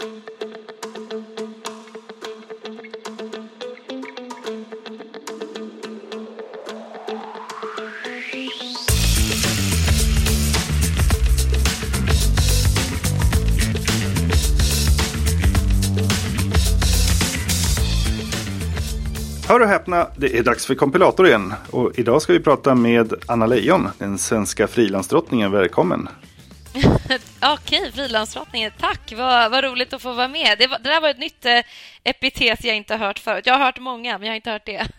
Hör och häpna, det är dags för kompilator igen. Och idag ska vi prata med Anna Leijon, den svenska frilansdrottningen. Välkommen! Okej, frilansdrottningen. Tack, vad, vad roligt att få vara med. Det, var, det där var ett nytt eh, epitet jag inte har hört förut. Jag har hört många, men jag har inte hört det.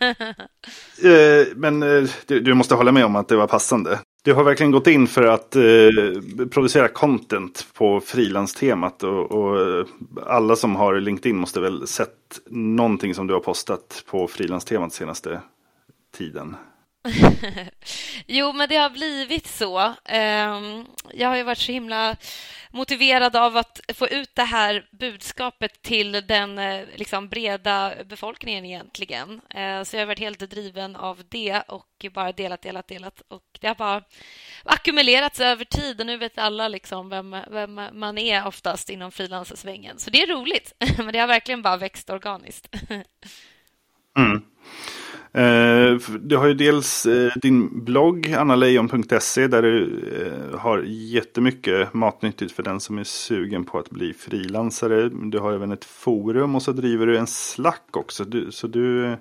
eh, men eh, du, du, måste hålla med om att det var passande. Du har verkligen gått in för att eh, producera content på frilanstemat och, och eh, alla som har LinkedIn måste väl sett någonting som du har postat på frilanstemat senaste tiden. jo, men det har blivit så. Ehm, jag har ju varit så himla motiverad av att få ut det här budskapet till den eh, liksom, breda befolkningen egentligen. Eh, så jag har varit helt driven av det och bara delat, delat, delat. Och det har bara ackumulerats över tid och nu vet alla liksom vem, vem man är oftast inom frilanssvängen. Så det är roligt, men det har verkligen bara växt organiskt. mm. Eh, du har ju dels eh, din blogg annalejon.se där du eh, har jättemycket matnyttigt för den som är sugen på att bli frilansare. Du har även ett forum och så driver du en slack också. så du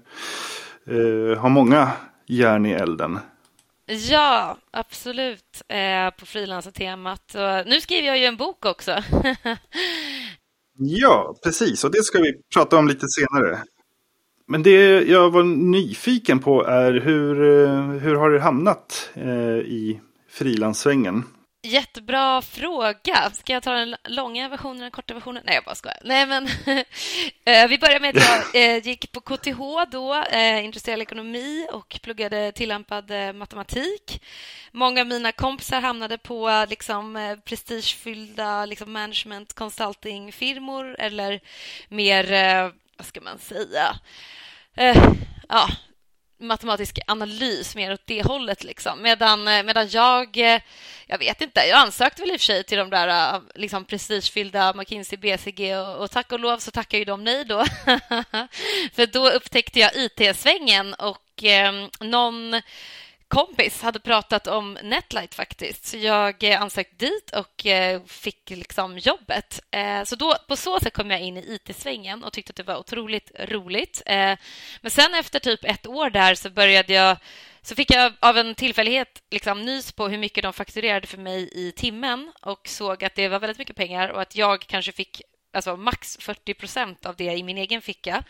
har många järn i elden. Ja, absolut. på frilansartemat. Nu skriver jag ju en bok också. ja, precis. Och det ska vi prata om lite senare. Men det jag var nyfiken på är hur, eh, hur har du hamnat eh, i frilanssvängen? Jättebra fråga. Ska jag ta den långa versionen den korta versionen? Nej, jag bara skojar. Nej, men eh, vi börjar med att jag eh, gick på KTH då, industriell ekonomi och pluggade tillämpad matematik. Många av mina kompisar hamnade på liksom, prestigefyllda liksom, management consulting-firmor eller mer, vad ska man säga, eh, ja, matematisk analys mer åt det hållet. Liksom. Medan, eh, medan jag, eh, jag vet inte, jag ansökte väl i och för sig till de där eh, liksom, prestigefyllda McKinsey, BCG och, och tack och lov så tackar ju de nej då. För då upptäckte jag IT-svängen och eh, någon kompis hade pratat om Netlight faktiskt. Så jag eh, ansökte dit och eh, fick liksom jobbet. Eh, så då, på så sätt kom jag in i IT-svängen och tyckte att det var otroligt roligt. Men sen efter typ ett år där så började jag så fick jag av en tillfällighet liksom nys på hur mycket de fakturerade för mig i timmen och såg att det var väldigt mycket pengar och att jag kanske fick alltså max 40 procent av det i min egen ficka.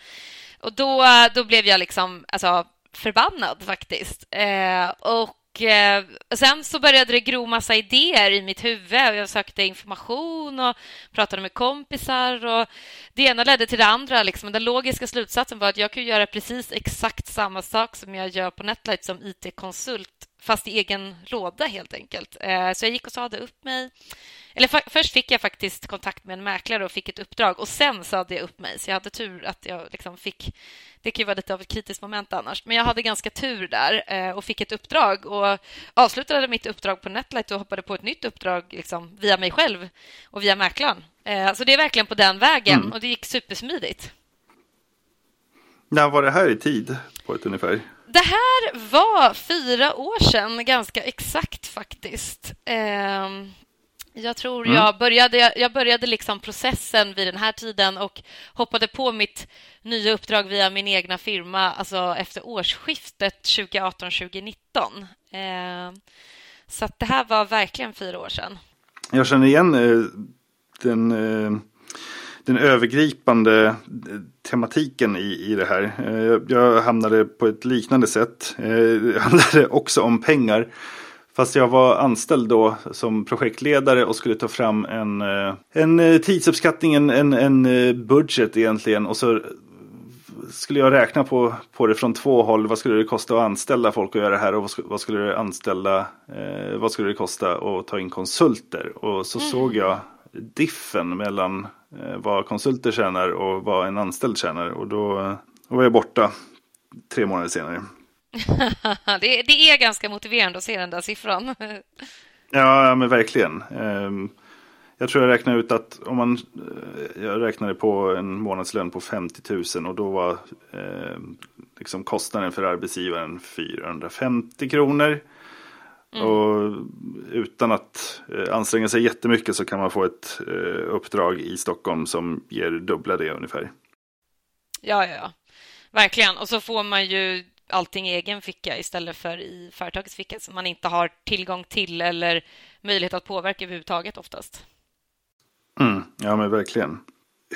Och då, då blev jag liksom alltså, förbannad faktiskt. Eh, och eh, sen så började det gro massa idéer i mitt huvud. Jag sökte information och pratade med kompisar. och Det ena ledde till det andra. Liksom. Den logiska slutsatsen var att jag kunde göra precis exakt samma sak som jag gör på Netlight som IT-konsult fast i egen låda, helt enkelt. Eh, så jag gick och sade upp mig. Eller först fick jag faktiskt kontakt med en mäklare och fick ett uppdrag och sen sade jag upp mig. Så jag hade tur att jag liksom fick det kan ju vara lite av ett kritiskt moment annars. Men jag hade ganska tur där eh, och fick ett uppdrag och avslutade mitt uppdrag på Netlight och hoppade på ett nytt uppdrag liksom, via mig själv och via mäklaren. Eh, så det är verkligen på den vägen mm. och det gick supersmidigt. När var det här i tid på ett ungefär? Det här var fyra år sedan, ganska exakt faktiskt. Eh, jag tror mm. jag började, jag började liksom processen vid den här tiden och hoppade på mitt nya uppdrag via min egna firma alltså efter årsskiftet 2018-2019. Eh, så det här var verkligen fyra år sedan. Jag känner igen eh, den, eh, den övergripande eh, tematiken i, i det här. Eh, jag hamnade på ett liknande sätt. Eh, det handlade också om pengar. Fast jag var anställd då som projektledare och skulle ta fram en, eh, en eh, tidsuppskattning, en, en, eh, budget egentligen. Och så skulle jag räkna på, på det från två håll. Vad skulle det kosta att anställa folk och göra det här och vad skulle det anställa, eh, vad skulle det kosta att ta in konsulter? Och så mm. såg jag diffen mellan eh, vad konsulter tjänar och vad en anställd tjänar. Och då, då var jag borta tre månader senare. det, det, är ganska motiverande att se den där siffran. ja, men verkligen. Ehm, Jag tror jag räknade ut att om man, eh, jag räknade på en månadslön på 50 000 och då var eh, liksom kostnaden för arbetsgivaren 450 kronor. Mm. Och utan att eh, anstränga sig jättemycket så kan man få ett eh, uppdrag i Stockholm som ger dubbla det ungefär. Ja, ja, ja. Verkligen. Och så får man ju allting i egen ficka istället för i företagets ficka som man inte har tillgång till eller möjlighet att påverka överhuvudtaget oftast. Mm, ja, men verkligen.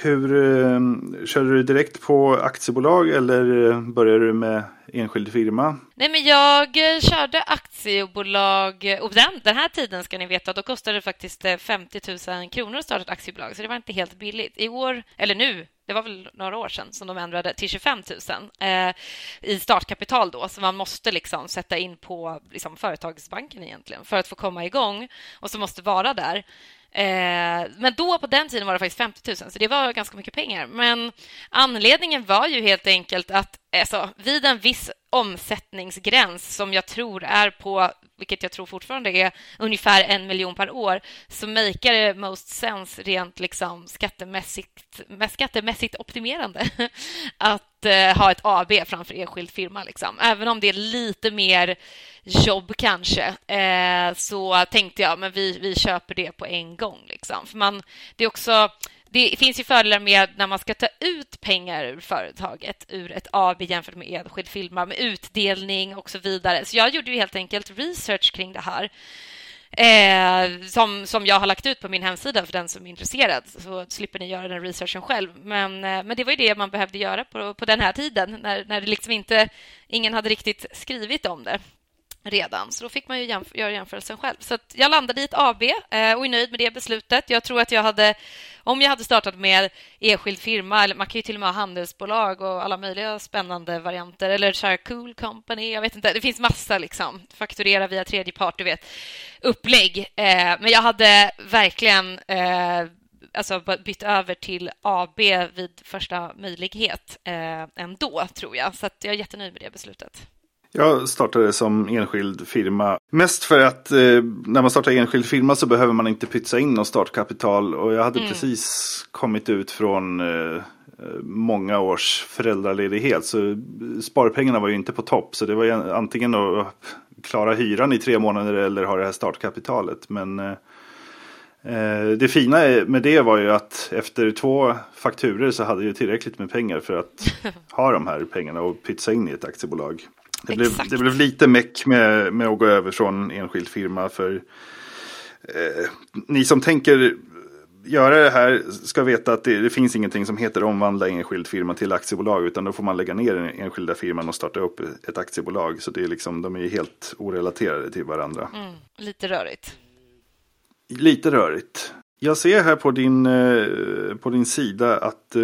Hur eh, Körde du direkt på aktiebolag eller eh, började du med enskild firma? Nej, men jag eh, körde aktiebolag eh, och den, den här tiden ska ni veta, då kostade det faktiskt 50 000 kronor att starta ett aktiebolag, så det var inte helt billigt. I år, eller nu, det var väl några år sedan som de ändrade till 25 000 eh, i startkapital då, så man måste liksom sätta in på liksom, företagsbanken egentligen för att få komma igång och så måste vara där. Eh, men då på den tiden var det faktiskt 50 000, så det var ganska mycket pengar. Men anledningen var ju helt enkelt att alltså, vid en viss omsättningsgräns som jag tror är på, vilket jag tror fortfarande är ungefär en miljon per år, så makar det most sense rent liksom skattemässigt, skattemässigt optimerande att eh, ha ett AB framför enskild firma. Liksom. Även om det är lite mer jobb kanske, eh, så tänkte jag men vi, vi köper det på en gång. Liksom. För man, det är också det finns ju fördelar med när man ska ta ut pengar ur företaget, ur ett AB jämfört med enskild firma, med utdelning och så vidare. Så jag gjorde ju helt enkelt research kring det här. Eh, som, som jag har lagt ut på min hemsida för den som är intresserad, så slipper ni göra den researchen själv. Men, eh, men det var ju det man behövde göra på, på den här tiden, när, när det liksom inte, ingen hade riktigt skrivit om det redan, så då fick man ju jämf göra jämförelsen själv. Så jag landade i ett AB eh, och är nöjd med det beslutet. Jag tror att jag hade, om jag hade startat med enskild firma, eller man kan ju till och med ha handelsbolag och alla möjliga spännande varianter, eller så här cool company, jag vet inte, det finns massa liksom, fakturera via tredje part, du vet, upplägg. Eh, men jag hade verkligen eh, alltså bytt över till AB vid första möjlighet eh, ändå, tror jag. Så jag är jättenöjd med det beslutet. Jag startade som enskild firma. Mest för att eh, när man startar enskild firma så behöver man inte pytsa in något startkapital. Och jag hade mm. precis kommit ut från eh, många års föräldraledighet. Så sparpengarna var ju inte på topp. Så det var antingen att klara hyran i tre månader eller ha det här startkapitalet. Men eh, eh det fina med det var ju att efter två fakturer så hade jag tillräckligt med pengar för att ha de här pengarna och pytsa in i ett aktiebolag. Det blev, det blev lite meck med, med att gå över från enskild firma. För eh, ni som tänker göra det här ska veta att det, det, finns ingenting som heter omvandla enskild firma till aktiebolag. Utan då får man lägga ner den enskilda firman och starta upp ett aktiebolag. Så det är liksom, de är helt orelaterade till varandra. Mm, lite rörigt. Lite rörigt. Jag ser här på din, eh, på din sida att eh,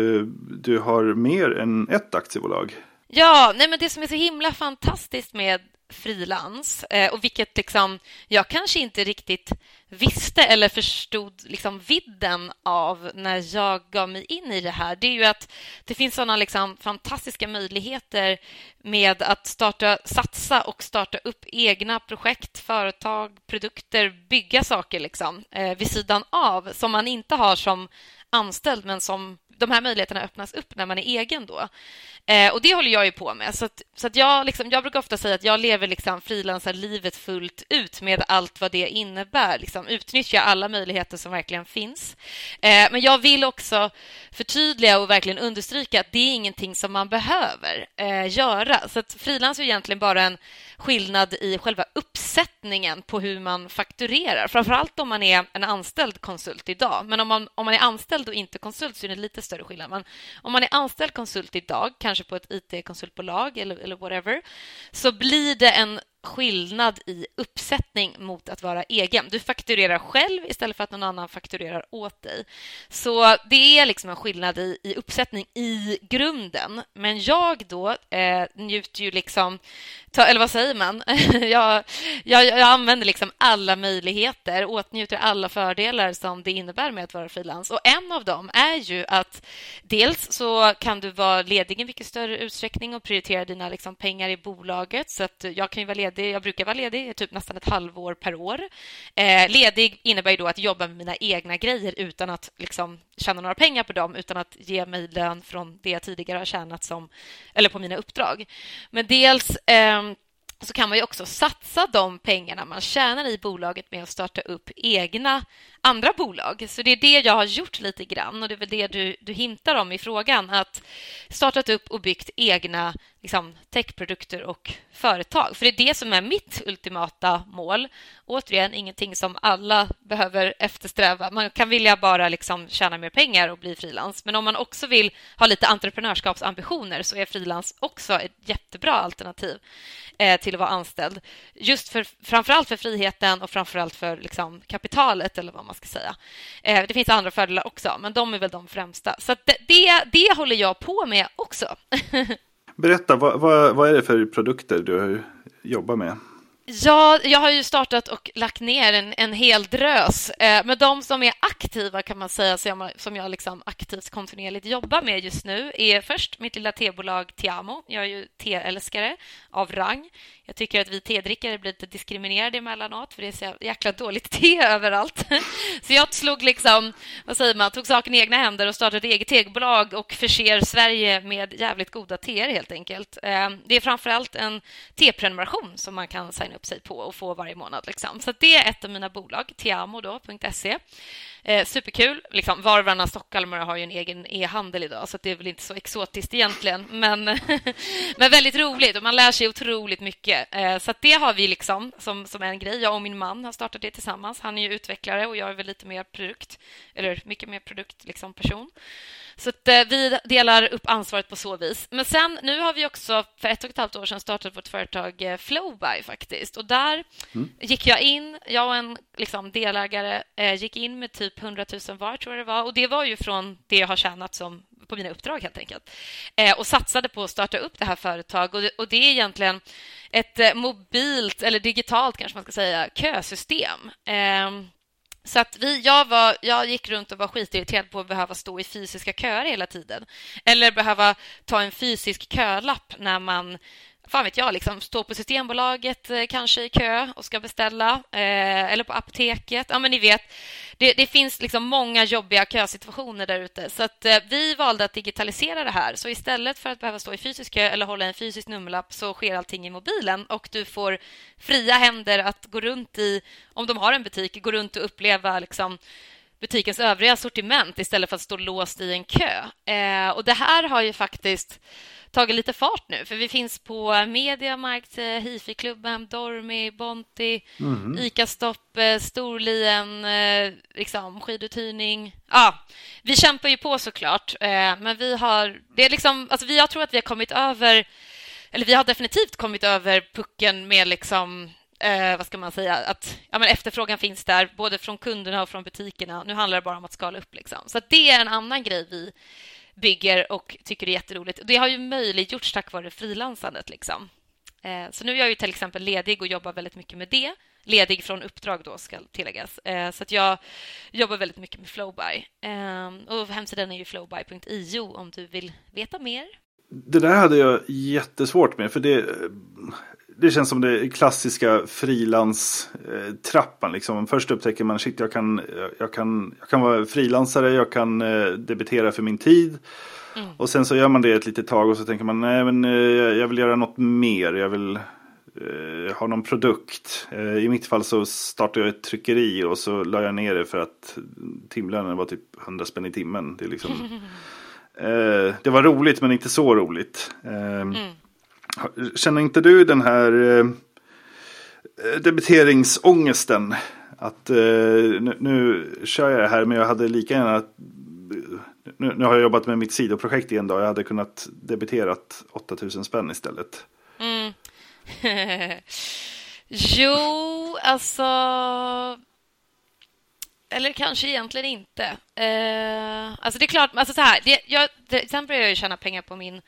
du har mer än ett aktiebolag. Ja, nej men det som är så himla fantastiskt med frilans eh, och vilket liksom jag kanske inte riktigt visste eller förstod liksom vidden av när jag gav mig in i det här, det är ju att det finns sådana liksom fantastiska möjligheter med att starta, satsa och starta upp egna projekt, företag, produkter, bygga saker liksom, eh, vid sidan av som man inte har som anställd men som de här möjligheterna öppnas upp när man är egen då. Eh, och det håller jag ju på med. Så, att, så att jag, liksom, jag brukar ofta säga att jag lever liksom frilansarlivet fullt ut med allt vad det innebär. Liksom, utnyttja alla möjligheter som verkligen finns. Eh, men jag vill också förtydliga och verkligen understryka att det är ingenting som man behöver eh, göra. Så att frilans är egentligen bara en skillnad i själva uppsättningen på hur man fakturerar. Framför allt om man är en anställd konsult idag. Men om man, om man är anställd och inte konsult så är det lite större skillnad. Men om man är anställd konsult idag, kanske på ett IT-konsultbolag eller, eller whatever, så blir det en skillnad i uppsättning mot att vara egen. Du fakturerar själv istället för att någon annan fakturerar åt dig. Så det är liksom en skillnad i, i uppsättning i grunden. Men jag då eh, njuter ju liksom... Ta, eller vad säger man? jag, jag, jag, använder liksom alla möjligheter, åtnjuter alla fördelar som det innebär med att vara frilans. Och en av dem är ju att dels så kan du vara ledig i mycket större utsträckning och prioritera dina liksom pengar i bolaget. Så att jag kan ju vara ledig. Jag brukar vara ledig typ nästan ett halvår per år. Eh, ledig innebär ju då att jobba med mina egna grejer utan att liksom tjäna några pengar på dem, utan att ge mig lön från det jag tidigare har tjänat som, eller på mina uppdrag. Men dels eh, så kan man ju också satsa de pengarna man tjänar i bolaget med att starta upp egna andra bolag. Så det är det jag har gjort lite grann och det är väl det du, du hintar om i frågan. Att startat upp och byggt egna liksom, techprodukter och företag. För det är det som är mitt ultimata mål. Återigen, ingenting som alla behöver eftersträva. Man kan vilja bara liksom tjäna mer pengar och bli frilans. Men om man också vill ha lite entreprenörskapsambitioner så är frilans också ett jättebra alternativ eh, till att vara anställd. Just för framförallt för friheten och framförallt för liksom, kapitalet eller vad man ska säga. Eh, det finns andra fördelar också, men de är väl de främsta. Så det, det, det håller jag på med också. Berätta, vad, vad, vad, är det för produkter du jobbar med? Ja, jag har ju startat och lagt ner en, en hel drös. Eh, men de som är aktiva kan man säga, som jag, som jag liksom aktivt kontinuerligt jobbar med just nu är först mitt lilla tebolag Tiamo. Jag är ju teälskare av rang. Jag tycker att vi tedrickare blir lite diskriminerade emellanåt för det är så jäkla dåligt te överallt. Så jag slog liksom, vad säger man, tog saken i egna händer och startade ett eget tebolag och förser Sverige med jävligt goda teer helt enkelt. Eh, det är framför allt en teprenumeration som man kan signa upp sig på och få varje månad. Liksom. Så det är ett av mina bolag, tiamo.se. Eh, superkul. Liksom, var och varannan stockholmare har ju en egen e-handel idag så det är väl inte så exotiskt egentligen. Men, men väldigt roligt och man lär sig otroligt mycket. Eh, så det har vi liksom som, som en grej. Jag och min man har startat det tillsammans. Han är ju utvecklare och jag är väl lite mer produkt, eller mycket mer produkt liksom person. Så att, eh, vi delar upp ansvaret på så vis. Men sen, nu har vi också för ett och ett halvt år sedan startat vårt företag eh, Flowby faktiskt. Och där mm. gick jag in, jag och en liksom, delägare eh, gick in med typ Typ 100 000 var, tror jag det var. Och det var ju från det jag har tjänat som på mina uppdrag helt enkelt. Eh, och satsade på att starta upp det här företaget. Och det, och det är egentligen ett eh, mobilt, eller digitalt kanske man ska säga, kösystem. Eh, så att vi, jag, var, jag gick runt och var skitirriterad på att behöva stå i fysiska köer hela tiden. Eller behöva ta en fysisk kölapp när man fan vet jag, liksom, står på Systembolaget eh, kanske i kö och ska beställa eh, eller på apoteket. Ja, men ni vet, det, det finns liksom många jobbiga kösituationer där ute. Så att, eh, vi valde att digitalisera det här. Så istället för att behöva stå i fysisk kö eller hålla en fysisk nummerlapp så sker allting i mobilen och du får fria händer att gå runt i, om de har en butik, gå runt och uppleva liksom, butikens övriga sortiment istället för att stå låst i en kö. Eh, och Det här har ju faktiskt tagit lite fart nu. För vi finns på Mediamarkt, eh, Hifi-klubben, Dormi, Bonti, mm. Ica-stopp, eh, Storlien, eh, liksom, skiduthyrning. Ja, vi kämpar ju på såklart, men vi har... Det är liksom, alltså vi, jag tror att vi har kommit över... Eller vi har definitivt kommit över pucken med liksom eh, vad ska man säga, att ja, men efterfrågan finns där både från kunderna och från butikerna. Nu handlar det bara om att skala upp. Liksom. Så det är en annan grej vi bygger och tycker är jätteroligt. Det har ju möjliggjorts tack vare frilansandet. Liksom. Eh, så nu är jag ju till exempel ledig och jobbar väldigt mycket med det. Ledig från uppdrag då, ska tilläggas. Eh, så att jag jobbar väldigt mycket med Flowby. Eh, och hemsidan är ju flowby.io om du vill veta mer. Det där hade jag jättesvårt med, för det det känns som det klassiska frilanstrappan. Liksom. Först upptäcker man shit, jag kan, jag kan, jag kan vara frilansare, jag kan eh, debitera för min tid. Mm. Och sen så gör man det ett litet tag och så tänker man nej men eh, jag vill göra något mer. Jag vill eh, ha någon produkt. Eh, I mitt fall så startade jag ett tryckeri och så la jag ner det för att timlönen var typ 100 spänn i timmen. Det, liksom, eh, det var roligt men inte så roligt. Eh, mm. Känner inte du den här eh, debiteringsångesten? Att eh, nu, nu, kör jag det här men jag hade lika gärna nu, nu har jag jobbat med mitt sidoprojekt i en dag. Jag hade kunnat debiterat 8000 spänn istället. Mm. jo, alltså... Eller kanske egentligen inte. Eh, alltså det är klart, alltså så här, det, jag, till exempel jag tjäna pengar på min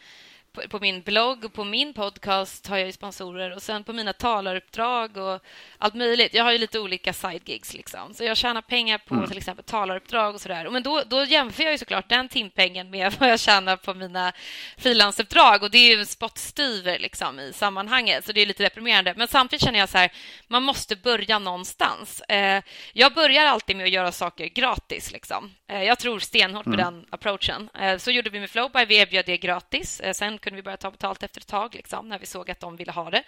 på min blogg och på min podcast har jag ju sponsorer och sen på mina talaruppdrag och allt möjligt. Jag har ju lite olika side gigs liksom. Så jag tjänar pengar på mm. till exempel talaruppdrag och sådär. Men då, då jämför jag ju såklart den timpengen med vad jag tjänar på mina frilansuppdrag och det är ju en spottstyver liksom i sammanhanget. Så det är lite deprimerande. Men samtidigt känner jag så här, man måste börja någonstans. Eh, jag börjar alltid med att göra saker gratis liksom. Eh, jag tror stenhårt på mm. den approachen. Eh, så gjorde vi med Flowby. Vi erbjöd det gratis. Eh, sen kunde vi börja ta betalt efter ett tag liksom, när vi såg att de ville ha det.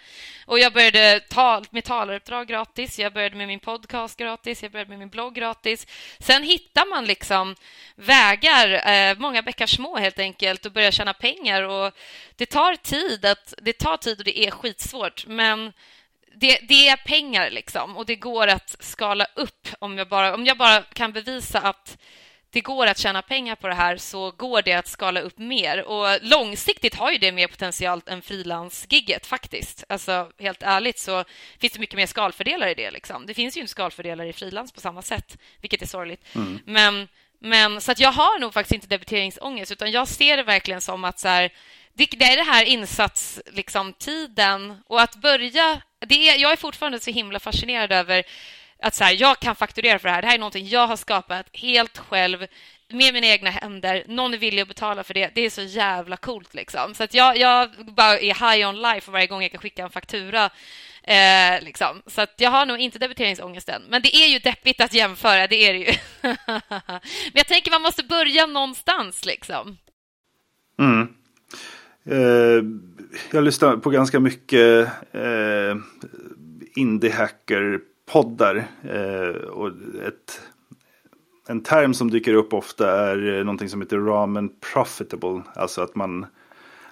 Och Jag började ta med talaruppdrag gratis. Jag började med min podcast gratis. Jag började med min blogg gratis. Sen hittar man liksom vägar, många bäckar små helt enkelt och börjar tjäna pengar. Och det tar tid att, det tar tid och det är skitsvårt. Men det, det, är pengar liksom och det går att skala upp om jag bara, om jag bara kan bevisa att det går att tjäna pengar på det här så går det att skala upp mer. Och Långsiktigt har ju det mer potential än frilansgigget faktiskt. Alltså, helt ärligt så finns det mycket mer skalfördelar i det. Liksom. Det finns ju inte skalfördelar i frilans på samma sätt, vilket är sorgligt. Mm. Men, men, så att jag har nog faktiskt inte debiteringsångest utan jag ser det verkligen som att så här, det, det är det här insatstiden liksom, och att börja... Det är, jag är fortfarande så himla fascinerad över att så här, jag kan fakturera för det här. Det här är någonting jag har skapat helt själv med mina egna händer. Någon är villig att betala för det. Det är så jävla coolt. Liksom. Så att jag, jag bara är high on life varje gång jag kan skicka en faktura. Eh, liksom. Så att jag har nog inte debiteringsångesten. Men det är ju deppigt att jämföra, det är det ju. Men jag tänker man måste börja någonstans. Liksom. Mm. Eh, jag lyssnar på ganska mycket eh, indie-hacker poddar. Eh, och ett, en term som dyker upp ofta är någonting som heter ramen profitable. Alltså att man,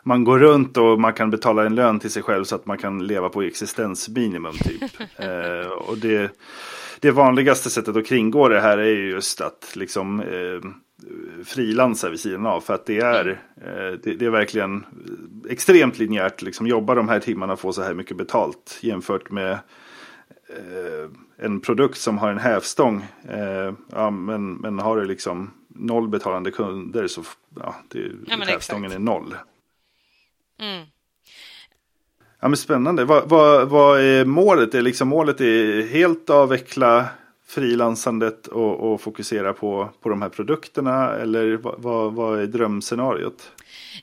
man går runt och man kan betala en lön till sig själv så att man kan leva på existensminimum typ. eh, och det, det vanligaste sättet att kringgå det här är just att liksom eh, frilansa vid sidan av. För att det är, eh, det, det, är verkligen extremt linjärt. Liksom jobba de här timmarna och få så här mycket betalt jämfört med eh, en produkt som har en hävstång. Eh, ja, men, men har du liksom noll betalande kunder så ja, det, ja, hävstången exakt. är noll. Mm. Ja, men spännande. Vad, vad, vad är målet? Är liksom målet är helt avveckla frilansandet och, och, fokusera på, på de här produkterna? Eller vad, vad är drömscenariot?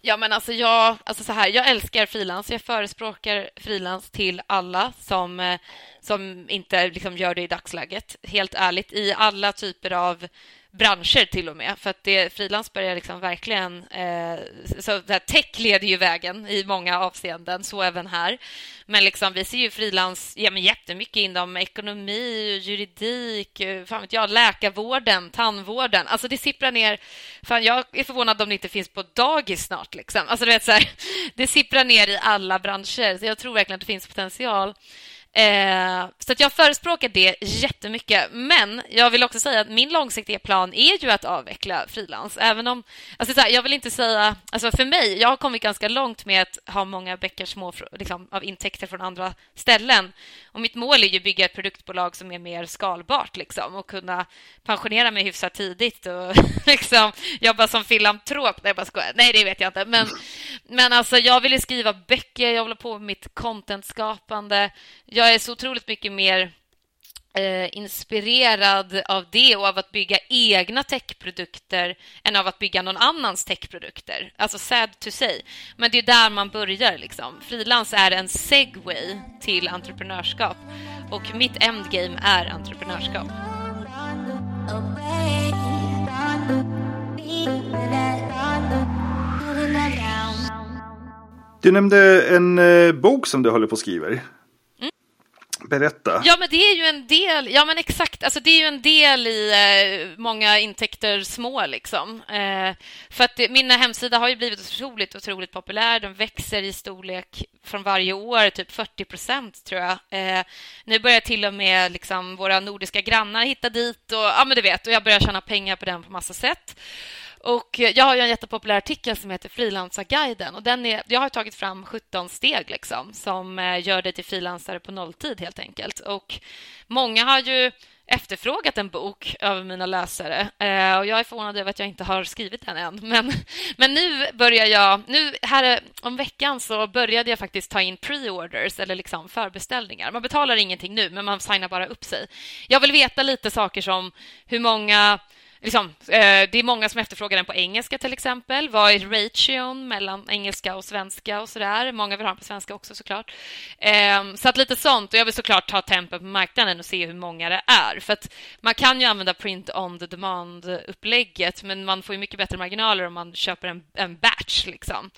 Ja, men alltså jag, alltså så här, jag älskar frilans. Jag förespråkar frilans till alla som, eh, som inte liksom gör det i dagsläget. Helt ärligt, i alla typer av branscher till och med. För att det, frilans börjar liksom verkligen... Eh, så där tech leder ju vägen i många avseenden, så även här. Men liksom, vi ser ju frilans ja, men jättemycket inom ekonomi, juridik, eh, fan vet jag, läkarvården, tandvården. Alltså det sipprar ner. Fan, jag är förvånad om det inte finns på dagis snart. Liksom. Alltså, du vet, så här, det sipprar ner i alla branscher. Så jag tror verkligen att det finns potential. Eh, så att jag förespråkar det jättemycket. Men jag vill också säga att min långsiktiga plan är ju att avveckla frilans. Även om, alltså så här, jag vill inte säga... Alltså för mig, jag har kommit ganska långt med att ha många bäckar små liksom, av intäkter från andra ställen. Och mitt mål är ju att bygga ett produktbolag som är mer skalbart liksom, och kunna pensionera mig hyfsat tidigt och liksom, jobba som filantrop. Nej, bara skojar. Nej, det vet jag inte. Men, men alltså, jag vill skriva böcker, jag håller på med mitt contentskapande. Jag jag är så otroligt mycket mer eh, inspirerad av det och av att bygga egna techprodukter än av att bygga någon annans techprodukter. Alltså sad to say. Men det är där man börjar. Liksom. Frilans är en segway till entreprenörskap och mitt endgame är entreprenörskap. Du nämnde en eh, bok som du håller på att skriva. Berätta. Ja, men det är ju en del. Ja, men exakt. Alltså, det är ju en del i eh, många intäkter små. Liksom. Eh, för att det, min hemsida har ju blivit otroligt, otroligt populär. Den växer i storlek från varje år, typ 40 procent, tror jag. Eh, nu börjar till och med liksom, våra nordiska grannar hitta dit. Och, ja, men du vet, och jag börjar tjäna pengar på den på massa sätt. Och eh, jag har en jättepopulär artikel som heter Frilansarguiden. Och den är, jag har tagit fram 17 steg liksom, som eh, gör dig till frilansare på nolltid, helt enkelt. Och många har ju efterfrågat en bok av mina läsare eh, och jag är förvånad över att jag inte har skrivit den än. Men, men nu börjar jag... Nu här eh, om veckan så började jag faktiskt ta in pre-orders eller liksom förbeställningar. Man betalar ingenting nu, men man signar bara upp sig. Jag vill veta lite saker som hur många Liksom, eh, det är många som efterfrågar den på engelska till exempel. Vad är ration mellan engelska och svenska och sådär? Många vill ha den på svenska också såklart. Eh, så att lite sånt. Och jag vill såklart ta tempen på marknaden och se hur många det är. För att man kan ju använda print on the demand-upplägget men man får ju mycket bättre marginaler om man köper en, en batch. Liksom.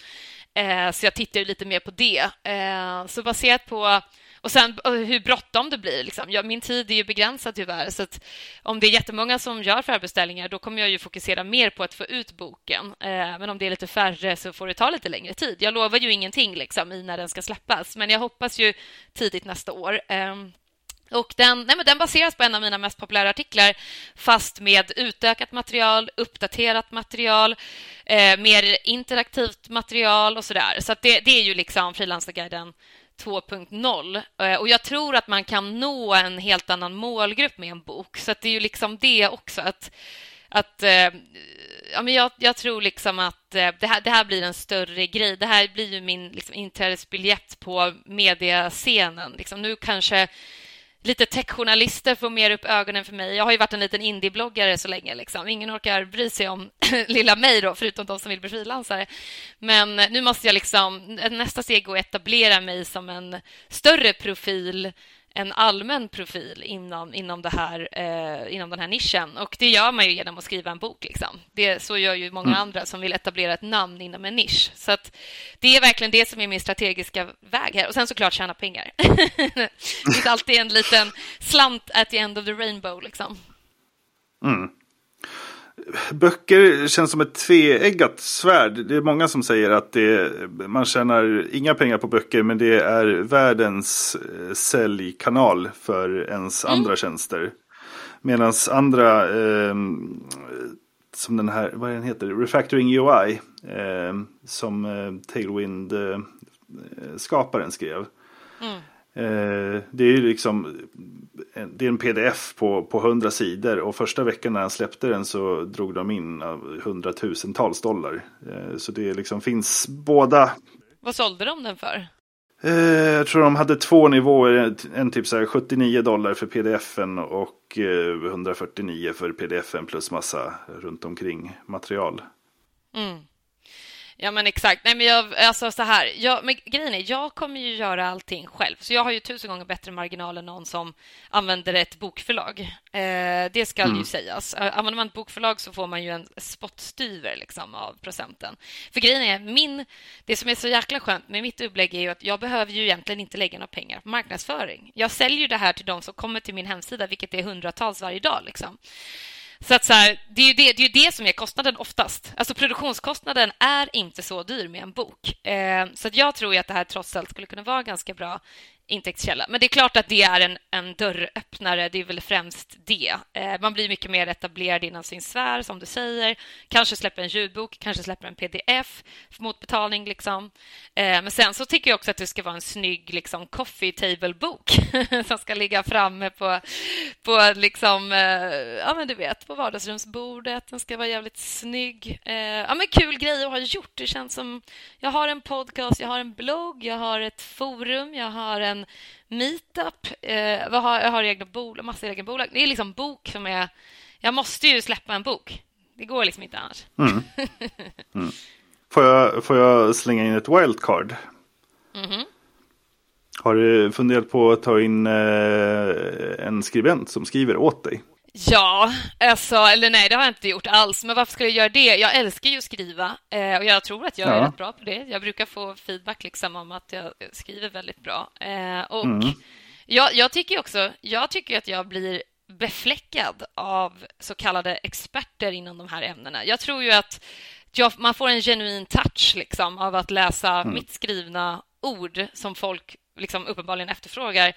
Eh, så jag tittar lite mer på det. Eh, så baserat på och sen eh, hur bråttom det blir. Liksom. Ja, min tid är ju begränsad tyvärr. Så om det är jättemånga som gör förbeställningar då kommer jag ju fokusera mer på att få ut boken. Eh, men om det är lite färre så får det ta lite längre tid. Jag lovar ju ingenting liksom, i när den ska släppas. Men jag hoppas ju tidigt nästa år. Eh, och den, nej men den baseras på en av mina mest populära artiklar fast med utökat material, uppdaterat material, eh, mer interaktivt material och så där. Så det, det, är ju liksom Frilansarguiden 2.0 eh, och jag tror att man kan nå en helt annan målgrupp med en bok. Så det är ju liksom det också att att eh, ja, men jag, jag, tror liksom att eh, det här, det här blir en större grej. Det här blir ju min liksom, inträdesbiljett på mediascenen. Liksom, nu kanske lite techjournalister får mer upp ögonen för mig. Jag har ju varit en liten indiebloggare så länge. Liksom. Ingen orkar bry sig om lilla mig, då, förutom de som vill bli frilansare. Men nu måste jag liksom... Nästa steg är att etablera mig som en större profil en allmän profil inom, inom, det här, eh, inom den här nischen. Och det gör man ju genom att skriva en bok. Liksom. Det, så gör ju många mm. andra som vill etablera ett namn inom en nisch. Så att det är verkligen det som är min strategiska väg här. Och sen såklart tjäna pengar. det finns alltid en liten slant at the end of the rainbow. Liksom. Mm böcker känns som ett tveeggat svärd. Det är många som säger att det, man tjänar inga pengar på böcker men det är världens eh, säljkanal för ens mm. andra tjänster. Medan andra, eh, som den här, vad den heter, Refactoring UI, eh, som eh, Tailwind-skaparen eh, skrev. Mm. Eh, det är ju liksom det är en pdf på, på 100 sidor och första veckan när han släppte den så drog de in hundratusentals dollar. Eh, så det liksom finns båda. Vad sålde de den för? Eh, jag tror de hade två nivåer, en typ så här 79 dollar för pdf-en och 149 för pdf-en plus massa runt omkring material. Mm. Ja, men exakt. Nej, men jag, alltså så här, jag, men grejen är, jag kommer ju göra allting själv. Så jag har ju tusen gånger bättre marginal än någon som använder ett bokförlag. Eh, det ska mm. ju sägas. Eh, använder man ett bokförlag så får man ju en spottstyver liksom, av procenten. För grejen är, min, det som är så jäkla skönt med mitt upplägg är ju att jag behöver ju egentligen inte lägga några pengar på marknadsföring. Jag säljer det här till de som kommer till min hemsida, vilket är hundratals varje dag. Liksom. Så att så här, det, är ju det, det är det som är kostnaden oftast. Alltså produktionskostnaden är inte så dyr med en bok. Eh, så att jag tror att det här trots allt skulle kunna vara ganska bra intäktskälla. Men det är klart att det är en, en dörröppnare. Det är väl främst det. Eh, man blir mycket mer etablerad inom sin sfär, som du säger. Kanske släpper en ljudbok, kanske släpper en pdf mot betalning. Liksom. Eh, men sen så tycker jag också att det ska vara en snygg liksom, coffee table-bok som ska ligga framme på, på liksom, eh, ja, men du vet, på vardagsrumsbordet. Den ska vara jävligt snygg. Eh, ja, men kul grej att ha gjort. Det känns som... Jag har en podcast, jag har en blogg, jag har ett forum, jag har en en meetup. Eh, vad har, jag har egna bolag, massa egna bolag. Det är liksom bok som är... Jag måste ju släppa en bok. Det går liksom inte annars. Mm. Mm. Får, jag, får jag slänga in ett wildcard? Mm -hmm. Har du funderat på att ta in eh, en skribent som skriver åt dig? Ja, alltså, eller nej, det har jag inte gjort alls. Men varför skulle jag göra det? Jag älskar ju att skriva eh, och jag tror att jag ja. är rätt bra på det. Jag brukar få feedback liksom om att jag skriver väldigt bra. Eh, och mm. jag, jag, tycker också, jag tycker att jag blir befläckad av så kallade experter inom de här ämnena. Jag tror ju att jag, man får en genuin touch liksom, av att läsa mm. mitt skrivna ord som folk liksom uppenbarligen efterfrågar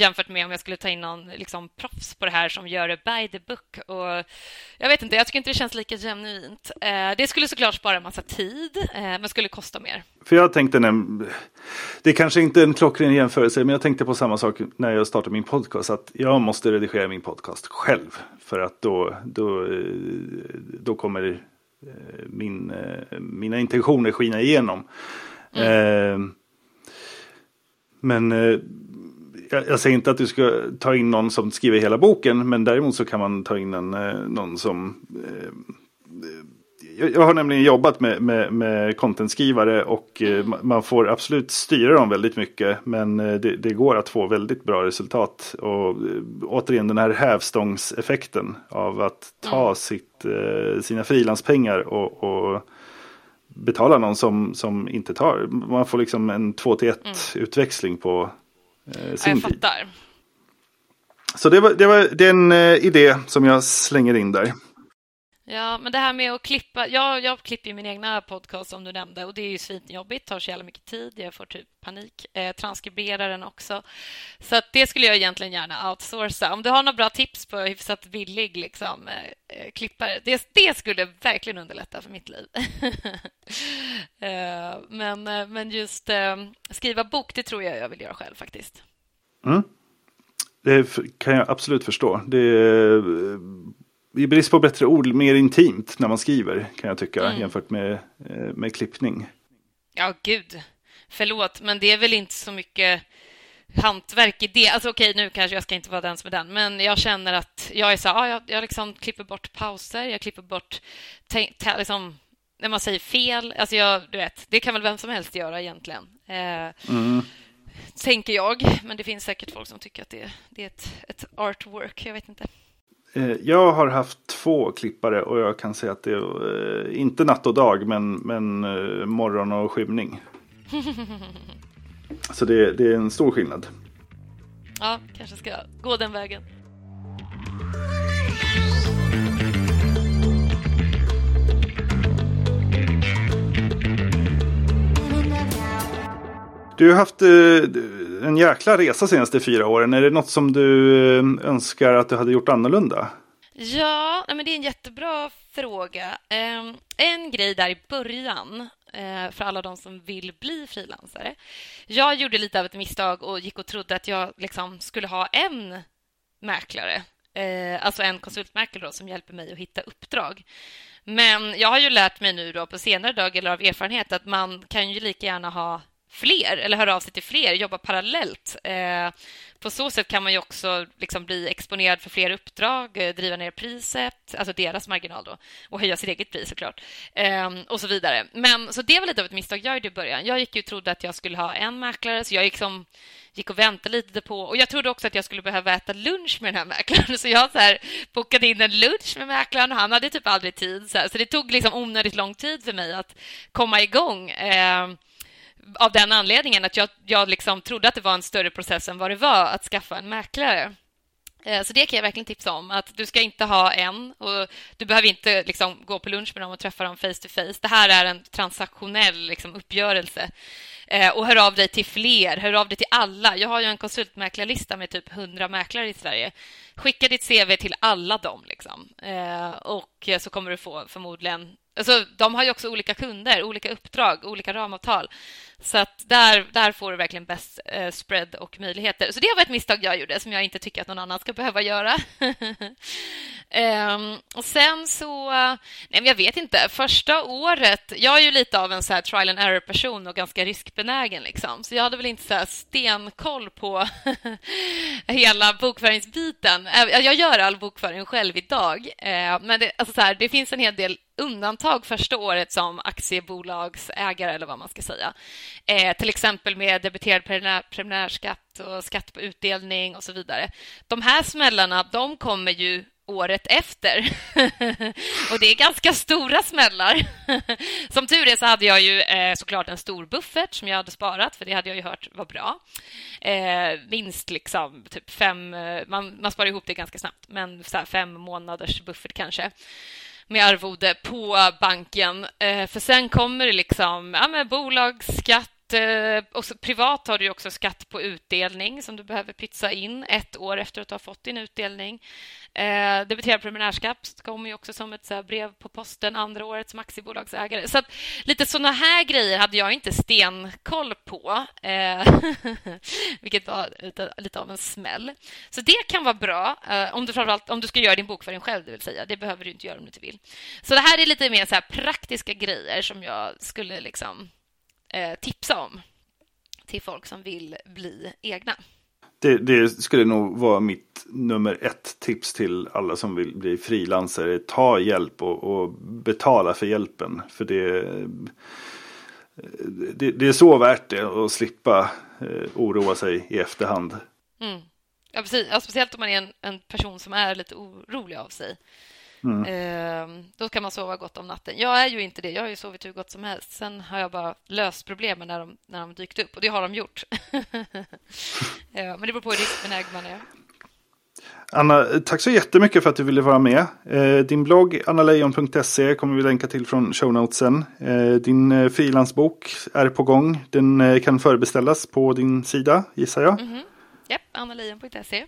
jämfört med om jag skulle ta in någon liksom, proffs på det här som gör det by the book. Och jag vet inte, jag tycker inte det känns lika genuint. Eh, det skulle såklart spara en massa tid, eh, men skulle kosta mer. För jag tänkte, det är kanske inte en klockren jämförelse, men jag tänkte på samma sak när jag startade min podcast, att jag måste redigera min podcast själv. För att då, då, eh, då kommer eh, min, eh, mina intentioner skina igenom. Mm. Men jag, jag, säger inte att du ska ta in någon som skriver hela boken, men däremot så kan man ta in en, eh, någon som eh, jag har nämligen jobbat med, med, med contentskrivare och eh, man får absolut styra dem väldigt mycket. Men det, det, går att få väldigt bra resultat. Och återigen den här hävstångseffekten av att ta mm. sitt, sina frilanspengar och, och betala någon som, som inte tar. Man får liksom en 2 till 1 mm. utväxling på, eh, sin jag fattar. Tid. Så det var, det var den eh, idé som jag slänger in där. Ja, men det här med att klippa. Jag, jag klipper ju min egna podcast som du nämnde och det är ju svinjobbigt, tar så jävla mycket tid. Jag får typ panik. Eh, transkriberar den också. Så att det skulle jag egentligen gärna outsourca. Om du har några bra tips på hyfsat billig liksom, eh, eh klippare, det, det skulle verkligen underlätta för mitt liv. eh, men, eh, men just eh, skriva bok, det tror jag jag vill göra själv faktiskt. Mm. Det kan jag absolut förstå. Det är eh, i brist på bättre ord, mer intimt när man skriver kan jag tycka mm. jämfört med, eh, med klippning. Ja, gud. Förlåt, men det är väl inte så mycket hantverk i det. Alltså okej, nu kanske jag ska inte vara den som är den, men jag känner att jag är så här, ja, jag, jag liksom klipper bort pauser, jag klipper bort liksom, när man säger fel. Alltså jag, du vet, det kan väl vem som helst göra egentligen. Eh, mm. Tänker jag, men det finns säkert folk som tycker att det, det är ett, ett artwork, jag vet inte. Eh, jag har haft två klippare och jag kan säga att det är eh, inte natt och dag men, men eh, morgon och skymning. Så det, det är en stor skillnad. Ja, kanske ska gå den vägen. Du har haft en jäkla resa senaste fyra åren. Är det något som du eh, önskar att du hade gjort annorlunda? Ja, men det är en jättebra fråga. Ehm, en grej där i början eh, för alla de som vill bli frilansare. Jag gjorde lite av ett misstag och gick och trodde att jag liksom skulle ha en mäklare, eh, alltså en konsultmäklare då, som hjälper mig att hitta uppdrag. Men jag har ju lärt mig nu då på senare dag eller av erfarenhet att man kan ju lika gärna ha fler eller höra av sig till fler, jobba parallellt. Eh, på så sätt kan man ju också liksom bli exponerad för fler uppdrag, eh, driva ner priset, alltså deras marginal då, och höja sitt eget pris såklart, eh, och så vidare. Men så det var lite av ett misstag jag gjorde i början. Jag gick ju och trodde att jag skulle ha en mäklare, så jag gick, gick och väntade lite på... Och jag trodde också att jag skulle behöva äta lunch med den här mäklaren, så jag så här, bokade in en lunch med mäklaren och han hade typ aldrig tid. Så, här, så det tog liksom onödigt lång tid för mig att komma igång. Eh, av den anledningen att jag, jag liksom trodde att det var en större process än vad det var att skaffa en mäklare. Eh, så det kan jag verkligen tipsa om. Att Du ska inte ha en och du behöver inte liksom gå på lunch med dem och träffa dem face to face. Det här är en transaktionell liksom uppgörelse. Eh, och hör av dig till fler, hör av dig till alla. Jag har ju en konsultmäklarlista med typ 100 mäklare i Sverige. Skicka ditt CV till alla dem. Liksom. Eh, och så kommer du få förmodligen Alltså, de har ju också olika kunder, olika uppdrag, olika ramavtal. Så att där, där får du verkligen bäst eh, spread och möjligheter. Så det var ett misstag jag gjorde som jag inte tycker att någon annan ska behöva göra. um, och sen så... Nej, men jag vet inte. Första året... Jag är ju lite av en så trial and error-person och ganska riskbenägen. Liksom. Så jag hade väl inte så stenkoll på hela bokföringsbiten. Jag gör all bokföring själv idag. Uh, men det, alltså så här, det finns en hel del undantag första året som aktiebolagsägare eller vad man ska säga. Eh, till exempel med debiterad preliminärskatt och skatt på utdelning och så vidare. De här smällarna de kommer ju året efter. och det är ganska stora smällar. som tur är så hade jag ju eh, såklart en stor buffert som jag hade sparat, för det hade jag ju hört var bra. Eh, minst liksom typ fem... Eh, man, man sparar ihop det ganska snabbt, men så fem månaders buffert kanske med arvode på banken. Eh, för sen kommer det liksom ja, med bolagsskatt skatt, eh, privat har du också skatt på utdelning som du behöver pytsa in ett år efter att du har fått din utdelning. Eh, debiterad preliminärskatt kommer ju också som ett så brev på posten andra året som aktiebolagsägare. Så att, lite sådana här grejer hade jag inte stenkoll på, eh, vilket var lite, lite, av en smäll. Så det kan vara bra eh, om du framförallt om du ska göra din bokföring själv, det vill säga. Det behöver du inte göra om du inte vill. Så det här är lite mer så praktiska grejer som jag skulle liksom tipsa om till folk som vill bli egna. Det, det, skulle nog vara mitt nummer ett tips till alla som vill bli frilansare. Ta hjälp och, och betala för hjälpen. För det, det, det, är så värt det att slippa eh, oroa sig i efterhand. Mm. Ja, precis. Ja, speciellt om man är en, en person som är lite orolig av sig. Mm. Eh, då kan man sova gott om natten. Jag är ju inte det. Jag har ju sovit hur gott som helst. Sen har jag bara löst problemen när de, när de dykt upp och det har de gjort. eh, men det beror på hur riskbenägen man är. Anna, tack så jättemycket för att du ville vara med. Eh, din blogg annalejon.se kommer vi länka till från shownotesen. Eh, din eh, frilansbok är på gång. Den kan förbeställas på din sida, gissar jag. Mm -hmm. Japp, annalejon.se.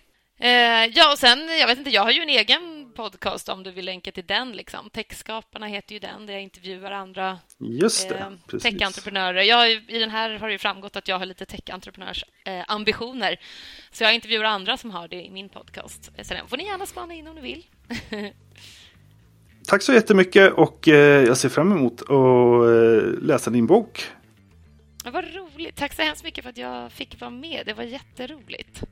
Ja, och sen, jag vet inte, jag har ju en egen podcast om du vill länka till den. Liksom. Techskaparna heter ju den, där jag intervjuar andra Just det, eh, techentreprenörer. Jag, I den här har det framgått att jag har lite techentreprenörs eh, ambitioner. Så jag intervjuar andra som har det i min podcast. Så den får ni gärna spana in om ni vill. Tack så jättemycket och eh, jag ser fram emot att eh, läsa din bok. Ja, vad roligt. Tack så hemskt mycket för att jag fick vara med. Det var jätteroligt.